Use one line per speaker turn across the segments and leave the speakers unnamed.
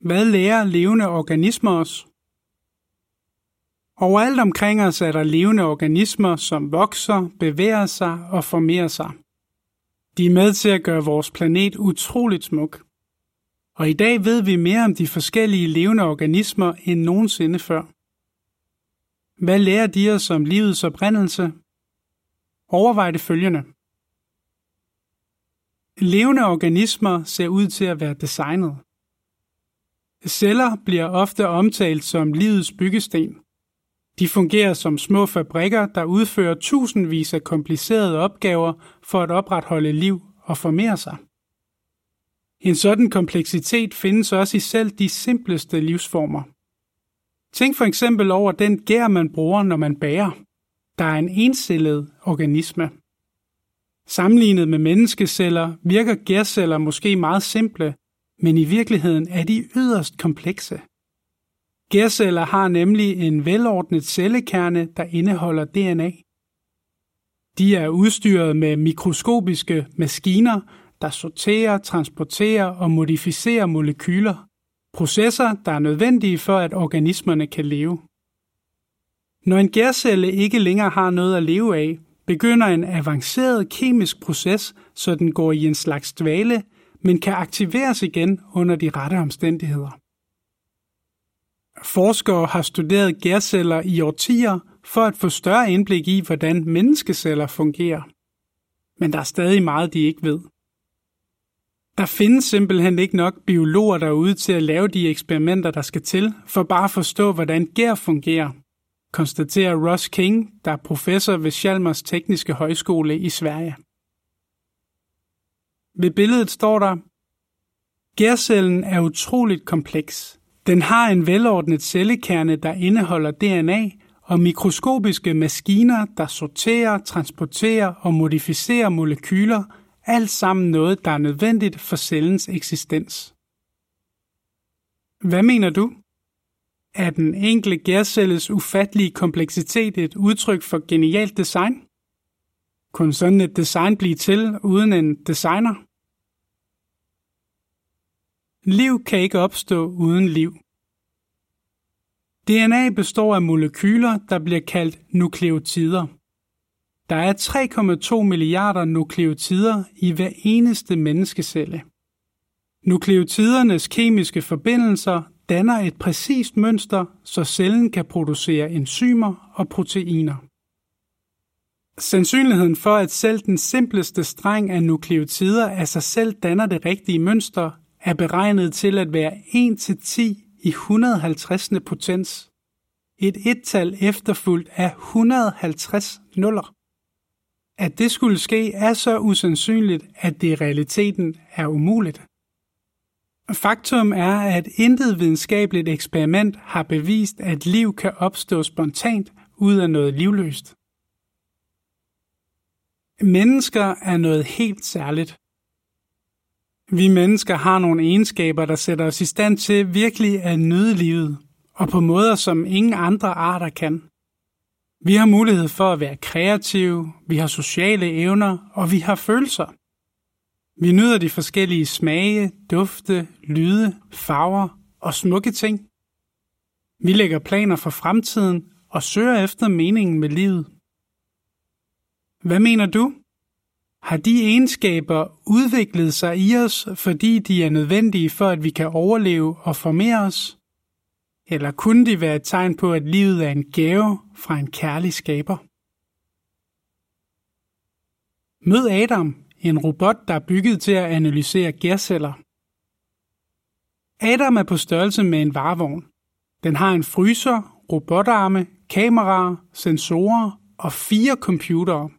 Hvad lærer levende organismer os? Overalt omkring os er der levende organismer, som vokser, bevæger sig og formerer sig. De er med til at gøre vores planet utroligt smuk. Og i dag ved vi mere om de forskellige levende organismer end nogensinde før. Hvad lærer de os om livets oprindelse? Overvej det følgende. Levende organismer ser ud til at være designet. Celler bliver ofte omtalt som livets byggesten. De fungerer som små fabrikker, der udfører tusindvis af komplicerede opgaver for at opretholde liv og formere sig. En sådan kompleksitet findes også i selv de simpleste livsformer. Tænk for eksempel over den gær, man bruger, når man bager. Der er en encellet organisme. Sammenlignet med menneskeceller virker gærceller måske meget simple, men i virkeligheden er de yderst komplekse. Gærceller har nemlig en velordnet cellekerne, der indeholder DNA. De er udstyret med mikroskopiske maskiner, der sorterer, transporterer og modificerer molekyler. Processer, der er nødvendige for, at organismerne kan leve. Når en gærcelle ikke længere har noget at leve af, begynder en avanceret kemisk proces, så den går i en slags dvale, men kan aktiveres igen under de rette omstændigheder. Forskere har studeret gærceller i årtier for at få større indblik i, hvordan menneskeceller fungerer. Men der er stadig meget, de ikke ved. Der findes simpelthen ikke nok biologer derude til at lave de eksperimenter, der skal til, for bare at forstå, hvordan gær fungerer, konstaterer Ross King, der er professor ved Chalmers Tekniske Højskole i Sverige. Ved billedet står der, Gærcellen er utroligt kompleks. Den har en velordnet cellekerne, der indeholder DNA, og mikroskopiske maskiner, der sorterer, transporterer og modificerer molekyler, alt sammen noget, der er nødvendigt for cellens eksistens. Hvad mener du? Er den enkelte gærcelles ufattelige kompleksitet et udtryk for genialt design? Kunne sådan et design blive til uden en designer? Liv kan ikke opstå uden liv. DNA består af molekyler, der bliver kaldt nukleotider. Der er 3,2 milliarder nukleotider i hver eneste menneskecelle. Nukleotidernes kemiske forbindelser danner et præcist mønster, så cellen kan producere enzymer og proteiner. Sandsynligheden for, at selv den simpleste streng af nukleotider af sig selv danner det rigtige mønster, er beregnet til at være 1-10 i 150. potens. Et ettal efterfulgt af 150 nuller. At det skulle ske er så usandsynligt, at det i realiteten er umuligt. Faktum er, at intet videnskabeligt eksperiment har bevist, at liv kan opstå spontant ud af noget livløst. Mennesker er noget helt særligt. Vi mennesker har nogle egenskaber, der sætter os i stand til virkelig at nyde livet, og på måder, som ingen andre arter kan. Vi har mulighed for at være kreative, vi har sociale evner, og vi har følelser. Vi nyder de forskellige smage, dufte, lyde, farver og smukke ting. Vi lægger planer for fremtiden og søger efter meningen med livet. Hvad mener du? Har de egenskaber udviklet sig i os, fordi de er nødvendige for, at vi kan overleve og formere os? Eller kunne de være et tegn på, at livet er en gave fra en kærlig skaber? Mød Adam, en robot, der er bygget til at analysere gærceller. Adam er på størrelse med en varevogn. Den har en fryser, robotarme, kameraer, sensorer og fire computere.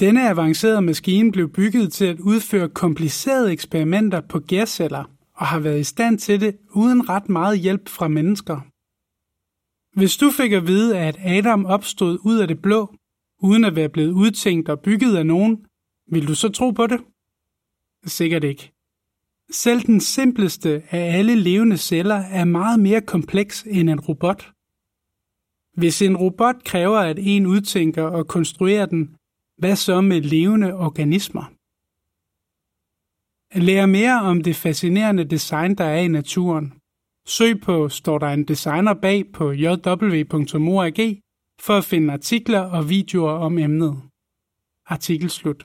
Denne avancerede maskine blev bygget til at udføre komplicerede eksperimenter på gærceller og har været i stand til det uden ret meget hjælp fra mennesker. Hvis du fik at vide, at Adam opstod ud af det blå, uden at være blevet udtænkt og bygget af nogen, vil du så tro på det? Sikkert ikke. Selv den simpleste af alle levende celler er meget mere kompleks end en robot. Hvis en robot kræver, at en udtænker og konstruerer den, hvad så med levende organismer? Lær mere om det fascinerende design, der er i naturen. Søg på Står der en designer bag på jw.org for at finde artikler og videoer om emnet. Artikel slut.